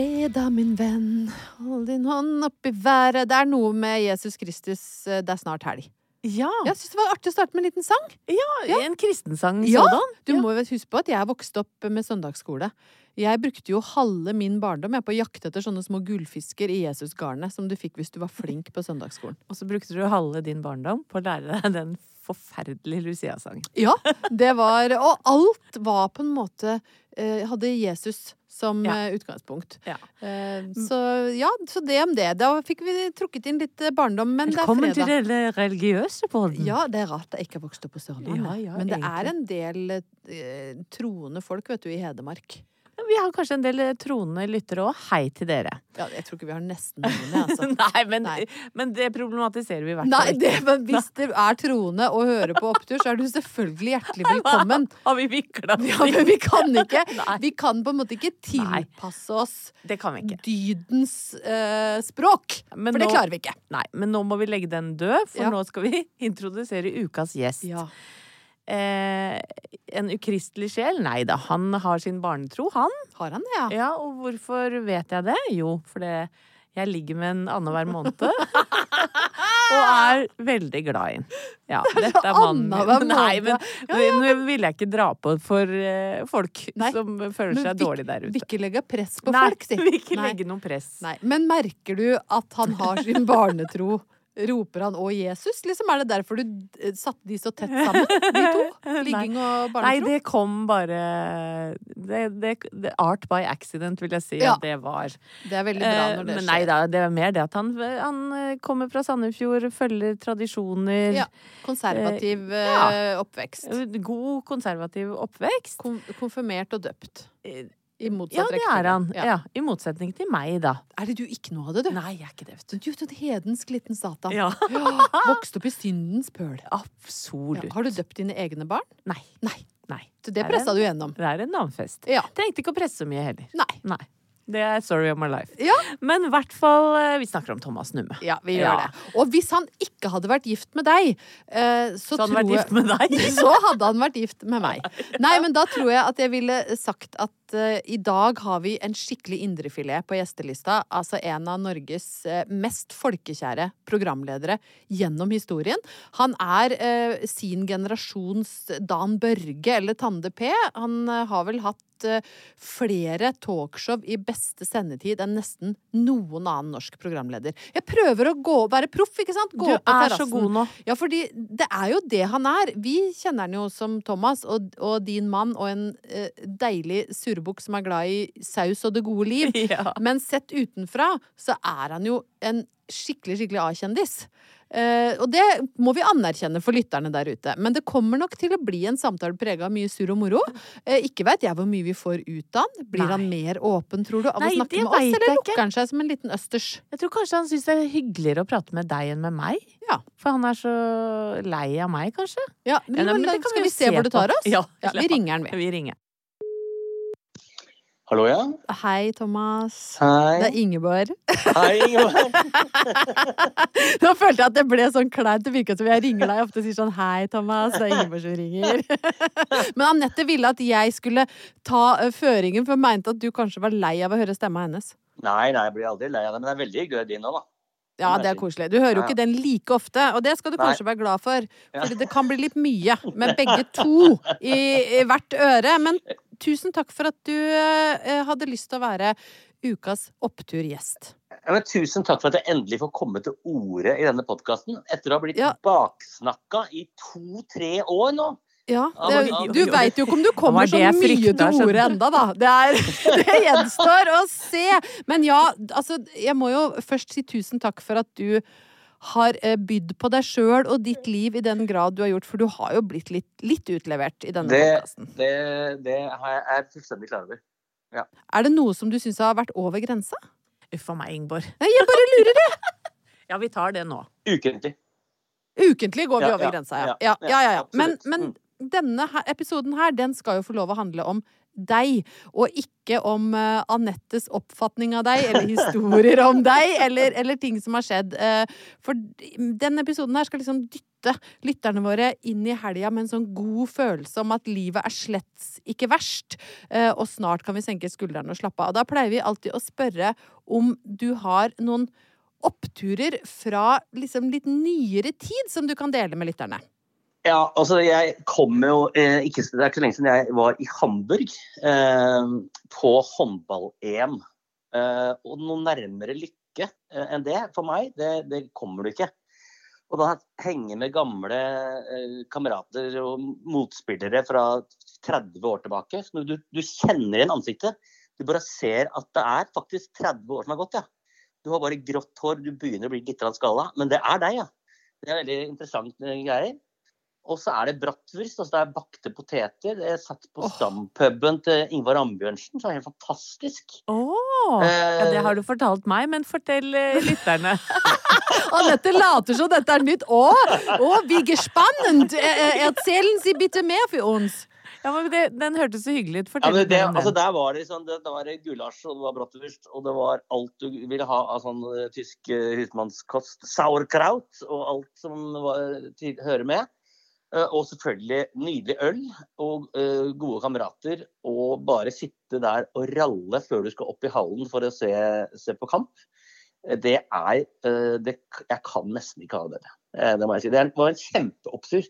Fredag, min venn, hold din hånd opp i været. Det er noe med Jesus Kristus, eh, det er snart helg. Ja. Jeg syns det var artig å starte med en liten sang. ja, en kristensang Ja, sådan. Du må jo huske på at jeg vokste opp med søndagsskole. Jeg brukte jo halve min barndom jeg på å jakte etter sånne små gullfisker i Jesusgarnet som du fikk hvis du var flink på søndagsskolen. Og så brukte du halve din barndom på å lære deg den forferdelige Lucia-sangen. Ja, det var Og alt var på en måte eh, Hadde Jesus som Ja. eh, utgangspunkt. Ja. Eh, så ja, så det om det. Da fikk vi trukket inn litt eh, barndom, men det er Velkommen til den religiøse podden. Ja, det er rart jeg ikke har vokst opp på Sørlandet. Ja, ja, men det egentlig. er en del troende folk, vet du, i Hedmark. Vi har kanskje en del eh, troende lyttere òg. Hei til dere. Ja, jeg tror ikke vi har nesten noen, altså. Nei, men, Nei. men det problematiserer vi i hvert Nei, fall det, ikke. men hvis det er troende og hører på Opptur, så er du selvfølgelig hjertelig velkommen. Har vi vikla Ja, men vi kan ikke Nei. Vi kan på en måte ikke tilpasse oss Det kan vi ikke. dydens uh, språk. Men For det klarer vi ikke. Nei, men nå må vi legge den død, for Ja. nå skal vi introdusere ukas gjest. Eh, en ukristelig sjel? Nei da, han har sin barnetro, han. Har han det, ja? Ja, og hvorfor vet jeg det? Jo, fordi jeg ligger med en annenhver måned. og er veldig glad i den. Ja, dette er mannen min. Nei, men måned. nå vil jeg ikke dra på for uh, folk Nei, som føler seg vi- dårlig der ute. Vil ikke legge press på Nei, folk, si. vil ikke Nei. legge noen press. Nei. Men merker du at han har sin barnetro? Roper han 'Å, Jesus'? Liksom Er det derfor du eh, satte de så tett sammen, de to? Ligging og barnetro? Nei, det kom bare det, det, det, Art by accident, vil jeg si Ja. at det var. Det er veldig bra Eh, når det Men skjer. nei da, det er mer det at han, han eh, kommer fra Sandefjord, følger tradisjoner. Ja, konservativ Eh, eh, ja. oppvekst. God konservativ oppvekst. Kon konfirmert og døpt. I Ja, det er han. Ja. Ja, I motsetning til meg, da. Er det du ikke noe av det, du? Nei, jeg er ikke det, vet du. Du er en hedensk liten satan. Ja. Vokste opp i syndens pøl. Absolutt. Ja. Har du døpt dine egne barn? Nei. Nei. Nei. Så det er pressa du gjennom. Det er en navnfest. Ja. Trengte ikke å presse så mye heller. Nei. Nei. Det er story of my life. Ja. Men i hvert fall eh, Vi snakker om Thomas Numme. Ja, vi gjør Ja. det. Og hvis han ikke hadde vært gift med deg, eh, så, Så hadde han vært gift med deg? Så hadde han vært gift med meg. Nei, men da tror jeg at jeg ville sagt at eh, i dag har vi en skikkelig indrefilet på gjestelista. Altså en av Norges uh, mest folkekjære programledere gjennom historien. Han er uh, sin generasjons Dan Børge eller Tande P. Han har vel hatt flere talkshow i beste sendetid enn nesten noen annen norsk programleder. Jeg prøver å gå, være proff, ikke sant? Gå Du er så god nå. Ja, fordi det er jo det han er. Vi kjenner han jo som Thomas og, og din mann og en eh, deilig surrebukk som er glad i saus og det gode liv. Ja. Men sett utenfra så er han jo en skikkelig, skikkelig A-kjendis. Eh, og det må vi anerkjenne for lytterne der ute. Men det kommer nok til å bli en samtale prega av mye surr og moro. Eh, ikke veit jeg hvor mye vi får ut av han. Blir han mer åpen, tror du, av Nei, å snakke med oss? Eller lukker han seg som en liten østers? Jeg tror kanskje han syns det er hyggeligere å prate med deg enn med meg. Ja. For han er så lei av meg, kanskje. Ja, men, Ja, men, men kan skal vi vi se se hvor det tar oss? Ja, vi ringer han, vi. Vi ringer. Hallo, ja? Hei, Thomas. Det er Ingeborg. Hei, Ingeborg. Nå følte jeg at det ble sånn kleint. Det virka som jeg ringer deg ofte og sier sånn Hei, Thomas. Det er Ingeborg som ringer. Men Anette ville at jeg skulle ta eh, føringen, for hun mente at du kanskje var lei av å høre stemma hennes. Nei, nei, jeg blir aldri lei av det, men det er veldig hyggelig din nå, da. Ja, det er koselig. Du hører jo ikke den like ofte, og det skal du Nei. kanskje være glad for. Fordi det kan bli litt mye med begge to i, i hvert øre. Men tusen takk for at du eh, hadde lyst til å være ukas oppturgjest. Ja, men tusen takk for at jeg endelig får komme til orde i denne podkasten. Etter å ha blitt Ja. baksnakka i to-tre år nå. Ja, Ja, det, Du veit jo ikke om du kommer så mye til orde enda, da. Det, er, det gjenstår å se. Men ja, altså, jeg må jo først si tusen takk for at du har eh, bydd på deg sjøl og ditt liv i den grad du har gjort, for du har jo blitt litt, litt utlevert i denne podkasten. det, det har jeg- er jeg fullstendig klar over. Er det noe som du syns har vært over grensa? Uff a meg, Ingeborg. Nei, jeg bare lurer. Ja, vi tar det nå. Ukentlig. Ukentlig går vi Ja, over ja, grensa, ja. ja, Ja, ja, ja, ja. Men, men Mm. Denne episoden her, den skal jo få lov å handle om deg, og ikke om uh, Anettes oppfatning av deg, eller historier om deg, eller, eller ting som har skjedd. Uh, for den episoden her skal liksom dytte lytterne våre inn i helga med en sånn god følelse om at livet er slett ikke verst, uh, og snart kan vi senke skuldrene og slappe av. Da pleier vi alltid å spørre om du har noen oppturer fra liksom litt nyere tid som du kan dele med lytterne. Ja, altså jeg kom jo eh, ikke, Det er ikke så lenge siden jeg var i Hamburg eh, på håndball-EM. Eh, og noe nærmere lykke eh, enn det for meg, det, det kommer du ikke. Og da henge med gamle eh, kamerater og motspillere fra 30 år tilbake. Du, du kjenner igjen ansiktet. Du bare ser at det er faktisk 30 år som har gått, ja. Du har bare grått hår, du begynner å bli litt skala. Men det er deg, ja. Det er veldig interessant greier. Og så er det bratwurst, altså det er bakte poteter. Det er satt på oh. stampuben til Ingvar Ambjørnsen, så er det helt fantastisk. Å! Ja, det har du fortalt meg, men fortell eh, lytterne. Anette later som dette er nytt. Å, å wie gespannend! Eh, Erzählen Sie bitte mehr für uns. Ja, men det, Den hørtes så hyggelig ut. Ja, Fortell men det, altså der var det sånn, det, det var gulasj, og det var bratwurst, og det var alt du ville ha av sånn eh, tysk eh, husmannskost. Sauerkraut og alt som var, hører med. Eh, og selvfølgelig nydelig øl og eh, gode kamerater. Og bare sitte der og ralle før du skal opp i hallen for å se, se på kamp. Eh, Det er det, Jeg kan nesten ikke ha det bedre. Det må jeg si. Det var en kjempeopptur.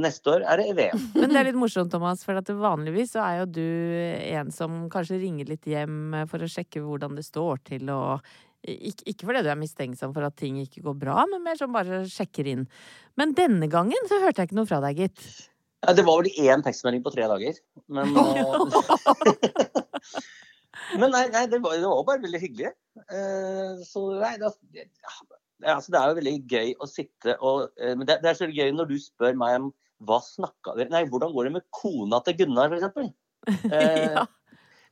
Neste år er det VM. Men det er litt morsomt, Thomas, for vanligvis så er jo du en som kanskje ringer litt hjem for å sjekke hvordan det står til, og ikke, ikke fordi du er mistenksom for at ting ikke går bra, men mer som bare sjekker inn. Men denne gangen så hørte jeg ikke noe fra deg, gitt. Ja, det var vel én tekstmelding på tre dager. Men, eh, men nei, nei det, var, det var bare veldig hyggelig. Uh, så nei, det, ja, altså, det er jo veldig gøy å sitte og eh, Men det, det er så gøy når du spør meg om hva snakka dere Nei, hvordan går det med kona til Gunnar, f.eks.? Eh, Ja.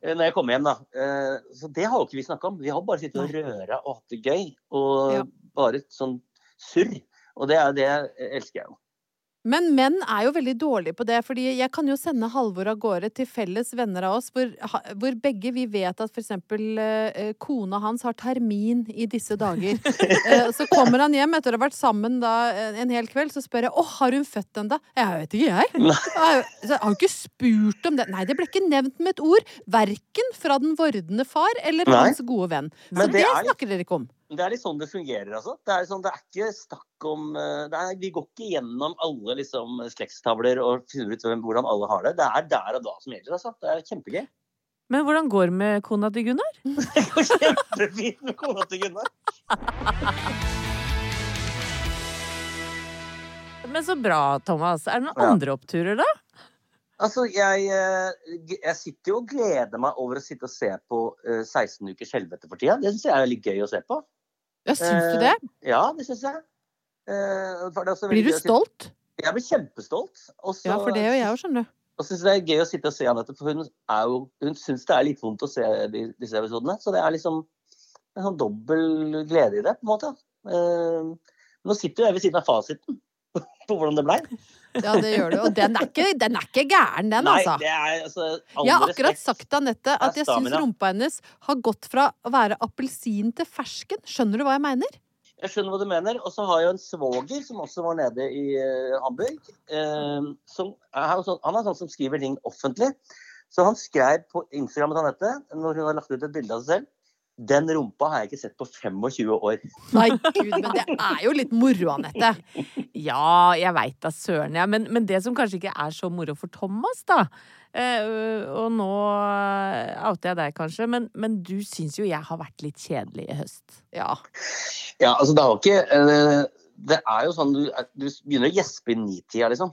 Eh, Når jeg kommer hjem, da. Eh, så det har jo ikke vi snakka om. Vi har bare sittet og røra og hatt det gøy. Og Ja. bare sånn surr. Og det, er, det jeg elsker jeg jo. Men menn er jo veldig dårlige på det, fordi jeg kan jo sende Halvor av gårde til felles venner av oss, hvor, hvor begge vi vet at for eksempel eh, kona hans har termin i disse dager. Eh, så kommer han hjem etter å ha vært sammen da eh, en hel kveld, så spør jeg 'Å, har hun født ennå?' Jeg vet ikke, jeg. Så har hun ikke spurt om det. Nei, det ble ikke nevnt med et ord. Verken fra den vordende far eller Nei. hans gode venn. Så det, det er snakker dere ikke om. Det er litt sånn det fungerer, altså. Det er, sånn, det er ikke snakk om eh, det er, Vi går ikke gjennom alle liksom, slektstavler og finner ut hvordan alle har det. Det er der og da som gjelder, altså. Det er kjempegøy. Men hvordan går det med kona til Gunnar? Det går kjempefint med kona til Gunnar. Men så bra, Thomas. Er det noen Ja. andre oppturer, da? Altså, jeg, eh, jeg sitter jo og gleder meg over å sitte og se på eh, 16 ukers helvete for tida. Det syns jeg er litt gøy å se på. Ja, syns du Eh, det? Ja, det syns jeg. Eh, Blir du stolt? Jeg blir kjempestolt. Også, Ja, for det gjør jeg òg, skjønner du. og syns det er gøy å sitte og se Anette, for hun, er jo, hun syns det er litt vondt å se de, disse episodene. Så det er liksom en sånn dobbel glede i det, på en måte. Eh, nå sitter jo jeg ved siden av fasiten på hvordan det blei. Ja, det gjør du. Og den er ikke, den er ikke gæren, den, Nei, altså. det er altså Jeg har akkurat respekt. sagt til Anette at jeg syns rumpa hennes har gått fra å være appelsin til fersken. Skjønner du hva jeg mener? Jeg skjønner hva du mener. Og så har jeg jo en svoger som også var nede i uh, Hamburg. Uh, som er, sånn, han er sånn som skriver ting offentlig. Så han skrev på Instagram til Anette, når hun har lagt ut et bilde av seg selv Den rumpa har jeg ikke sett på 25 år. Nei, gud, men det er jo litt moro, Anette. Ja, jeg veit da søren, ja. Men, men det som kanskje ikke er så moro for Thomas, da eh, Og nå outer jeg deg kanskje, men, men du syns jo jeg har vært litt kjedelig i høst. Ja. Ja, altså det har ikke eh, Det er jo sånn du, du begynner å gjespe i nitida, liksom.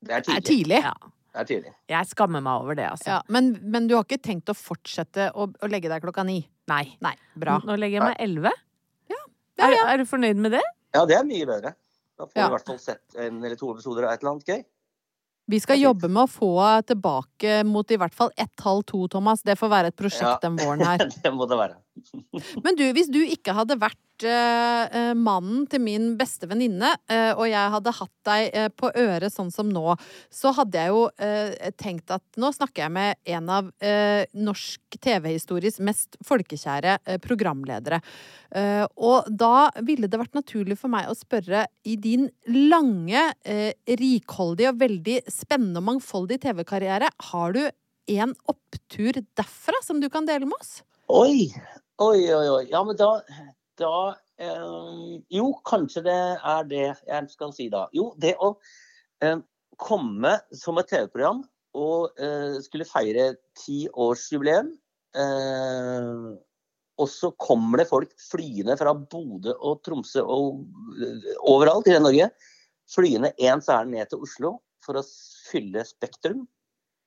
Det er Det er tidlig. tidlig. Ja. Det er tidlig. Jeg skammer meg over det, altså. Ja, men, men du har ikke tenkt å fortsette å, å legge deg klokka ni? Nei. Nei, bra. Nå legger jeg meg elleve. Ja, Er, ja. er du fornøyd med det? Ja, det er mye bedre. Da får Ja. i hvert fall sett en eller to episoder av et eller annet gøy. Vi skal er jobbe med å få tilbake mot i hvert fall ett, halv, to, Thomas. Det får være et prosjekt Ja. den våren her. det må det være. Men du, hvis du ikke hadde vært eh, eh, mannen til min beste venninne, eh, og jeg hadde hatt deg eh, på øret sånn som nå, så hadde jeg jo eh, tenkt at nå snakker jeg med en av eh, norsk TV-histories mest folkekjære eh, programledere. Og da ville det vært naturlig for meg å spørre, i din lange, rikholdige og veldig spennende og mangfoldige TV-karriere, har du en opptur derfra som du kan dele med oss? Oi, oi, oi. oi. Ja, men da, da eh, Jo, kanskje det er det jeg skal si da. Jo, det å eh, komme som et TV-program og eh, skulle feire tiårsjubileum. Eh, og så kommer det folk flyende fra Bodø og Tromsø og eh, overalt i Norge. Flyende ens ærend ned til Oslo for å fylle Spektrum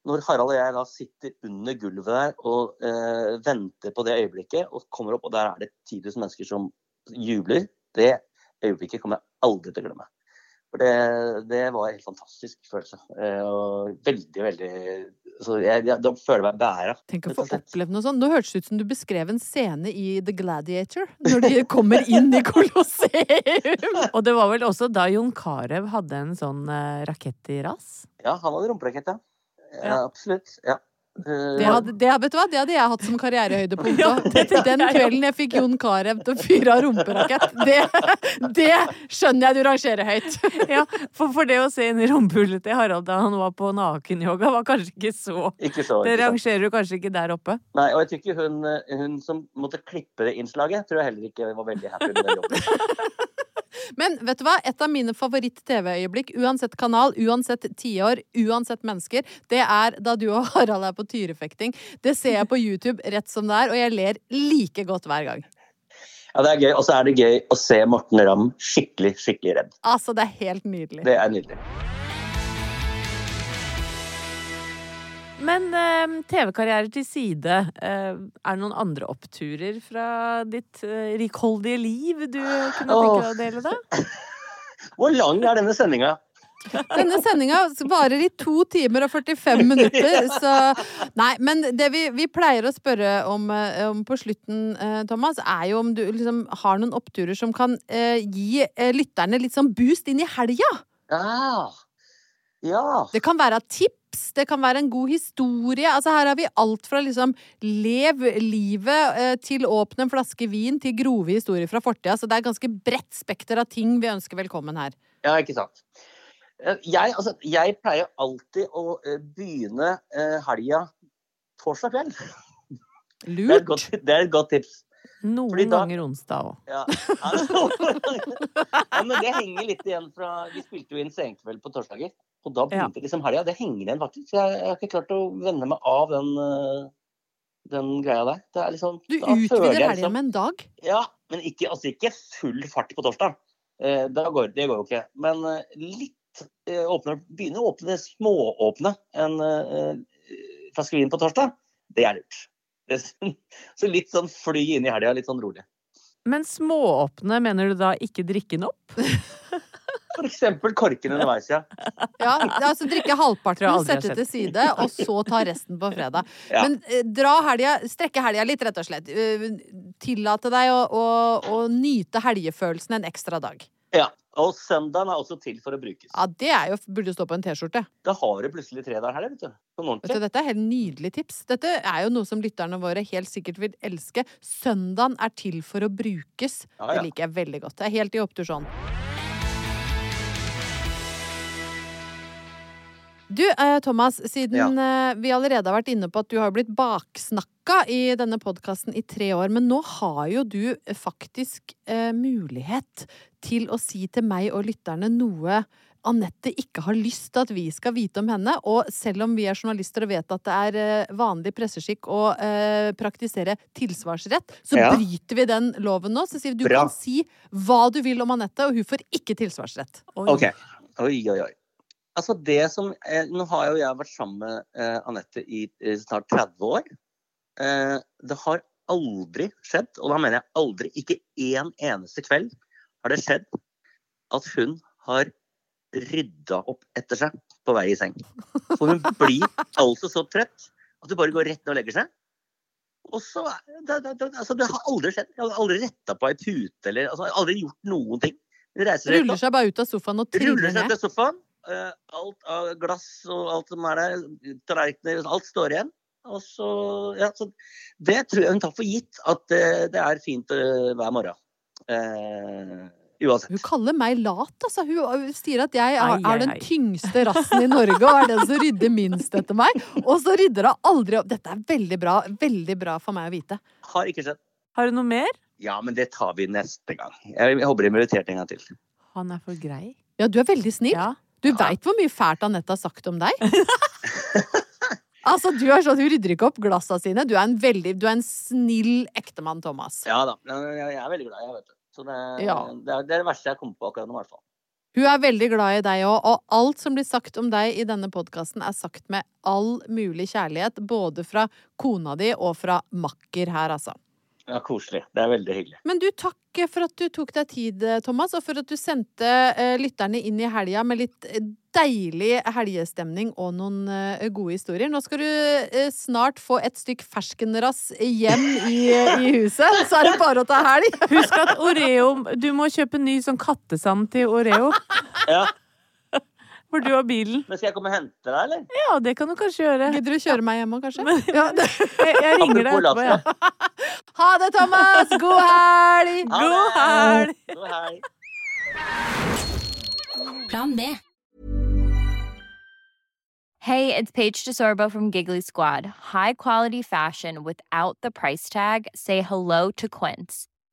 når Harald og jeg da sitter under gulvet der og eh, venter på det øyeblikket, og kommer opp, og der er det 10 000 mennesker som jubler, det øyeblikket kommer jeg aldri til å glemme. For det, det var en helt fantastisk følelse. Eh, og veldig, veldig så jeg, jeg, Da føler jeg meg bæra. Tenk å få og oppleve noe sånt. Nå hørtes det ut som du beskrev en scene i The Gladiator, når de kommer inn i Colosseum. Og det var vel også da Jon Carew hadde en sånn eh, rakett i rass? Ja, han hadde rumperakett, ja. Ja. Ja. Absolutt. Ja. Eh, Det hadde, det, vet du hva? det hadde jeg hatt som karrierehøydepunkt òg. det Den kvelden jeg fikk Jon Carew til å fyre av rumperakett, det, det skjønner jeg du rangerer høyt. Ja, for, for det å se inn i rumpehullet til Harald da han var på nakenyoga, var kanskje ikke så Ikke så Det ikke rangerer du kanskje ikke der oppe? Nei, og jeg tror ikke hun, eh, hun som måtte klippe det innslaget, tror jeg heller ikke var veldig happy med den jobben. Men vet du hva? Et av mine favoritt-TV-øyeblikk, uansett kanal, uansett tiår, uansett mennesker, det er da du og Harald er på tyrefekting. Det ser jeg på YouTube rett som det er, og jeg ler like godt hver gang. Ja, det er gøy. Og så er det gøy å se Morten Ramm skikkelig, skikkelig redd. Altså, det er helt nydelig. Det er nydelig. Men eh, TV-karriere til side, eh, er det noen andre oppturer fra ditt eh, rikholdige liv du kunne tenke deg å dele, da? Hvor lang er denne sendinga? Denne sendinga varer i to timer og 45 minutter, så Nei, men det vi, vi pleier å spørre om, eh, om på slutten, eh, Thomas, er jo om du liksom har noen oppturer som kan eh, gi lytterne litt sånn boost inn i helga. Ja. Ja. Det kan være tips, det kan være en god historie. Altså Her har vi alt fra liksom lev livet eh, til åpne en flaske vin til grove historier fra fortida. Så det er ganske bredt spekter av ting vi ønsker velkommen her. ja, ikke sant. Eh, Jeg, altså, jeg pleier alltid å eh, begynne helga torsdag kveld. Det er, et Lurt. godt, det er et godt tips. Noen Fordi da- ganger onsdag òg. Ja. ja, men det henger litt igjen fra Vi spilte jo inn Senkveld på torsdager. Og da begynte liksom helga. Det henger igjen, faktisk. Jeg, jeg har ikke klart å vende meg av den, eh, den greia der. Det er liksom, Du utvider helga liksom- med en dag. Ja, men ikke, altså ikke full fart på torsdag. Eh, går, det går jo ikke. Men eh, litt eh, åpner, begynner å åpne smååpne en eh, flaske vin på torsdag. Det er lurt. Det, så litt sånn fly inn i helga, litt sånn rolig. Men smååpne, mener du da ikke drikke den opp? For eksempel korken underveis, ja. Ja, altså Drikke halvparten, sette til side, og så ta resten på fredag. Ja. Men eh, dra helga, strekke helga litt, rett og slett. Eh, Tillate deg å, å, å nyte helgefølelsen en ekstra dag. ja. Og søndagen er også til for å brukes. Ja, det er jo, burde stå på en T-skjorte. Da har du plutselig tre dager heller, vet du. Sånn Vet du. Dette er helt nydelig tips. Dette er jo noe som lytterne våre helt sikkert vil elske. Søndagen er til for å brukes. Ja, Det liker jeg veldig godt. Det er helt i opptursånd. Du, eh, Thomas, siden ja. vi allerede har vært inne på at du har blitt baksnakka i denne podkasten i tre år, men nå har jo du eh, faktisk eh, mulighet til å si til meg og lytterne noe Anette ikke har lyst til at vi skal vite om henne. Og selv om vi er journalister og vet at det er eh, vanlig presseskikk å eh, praktisere tilsvarsrett, så Ja. bryter vi den loven nå. Så sier vi du Bra. kan si hva du vil om Anette, og hun får ikke tilsvarsrett. OK. Oi, oi, oi. Altså det som, eh, Nå har jo jeg vært sammen med eh, Anette i eh, snart 30 år. Eh, det har aldri skjedd, og da mener jeg aldri, ikke én eneste kveld har det skjedd at hun har rydda opp etter seg på vei i seng. For hun blir altså så trøtt at hun bare går rett ned og legger seg. Og så, det, det, det, altså det har aldri skjedd. Jeg har aldri retta på ei pute eller altså, aldri gjort noen ting. Ruller seg bare ut av sofaen og Ruller triller seg ned. av sofaen. Eh, alt av glass og alt som er der, tallerkener, alt står igjen. Og så, ja, så Det tror jeg hun tar for gitt at eh, det er fint eh, hver morgen. Uh, uansett. Hun kaller meg lat, altså. Hun sier at jeg er, er den tyngste rassen i Norge og er den som rydder minst etter meg. Og så rydder hun aldri opp. Dette er veldig bra, veldig bra for meg å vite. Har ikke skjedd. Har du noe mer? Ja, men det tar vi neste gang. Jeg, jeg håper de inviterte en gang til. Han er for grei. Ja, du er veldig snill. Ja. Du veit hvor mye fælt Anette har sagt om deg? altså, du er sånn, Hun rydder ikke opp glassa sine. Du er en veldig, du er en snill ektemann, Thomas. Ja da. men Jeg, er veldig glad, jeg, vet du. Så det, Ja. det, er, det er det verste jeg kommer på akkurat nå, i hvert fall. Hun er veldig glad i deg òg, og alt som blir sagt om deg i denne podkasten, er sagt med all mulig kjærlighet, både fra kona di og fra makker her, altså. Ja, Koselig. Det er veldig hyggelig. Men du, takk for at du tok deg tid, Thomas, og for at du sendte eh, lytterne inn i helga med litt eh, deilig helgestemning og noen eh, gode historier. Nå skal du eh, snart få et stykk ferskenrass hjem i, i huset, så er det bare å ta helg. Husk at Oreo Du må kjøpe ny sånn kattesand til Oreo. Ja, For du har bilen. Men skal jeg komme og hente deg, eller? Ja, det kan du kanskje gjøre. Gidder du kjøre meg hjem òg, kanskje? Men- Ja. Jeg, jeg ringer deg etterpå, ja. Ha det, Thomas! God helg! God det. helg! God helg. Plan B. Hey, it's Paige DeSorbo from Giggly Squad. High quality fashion without the price tag. Say hello to Quince.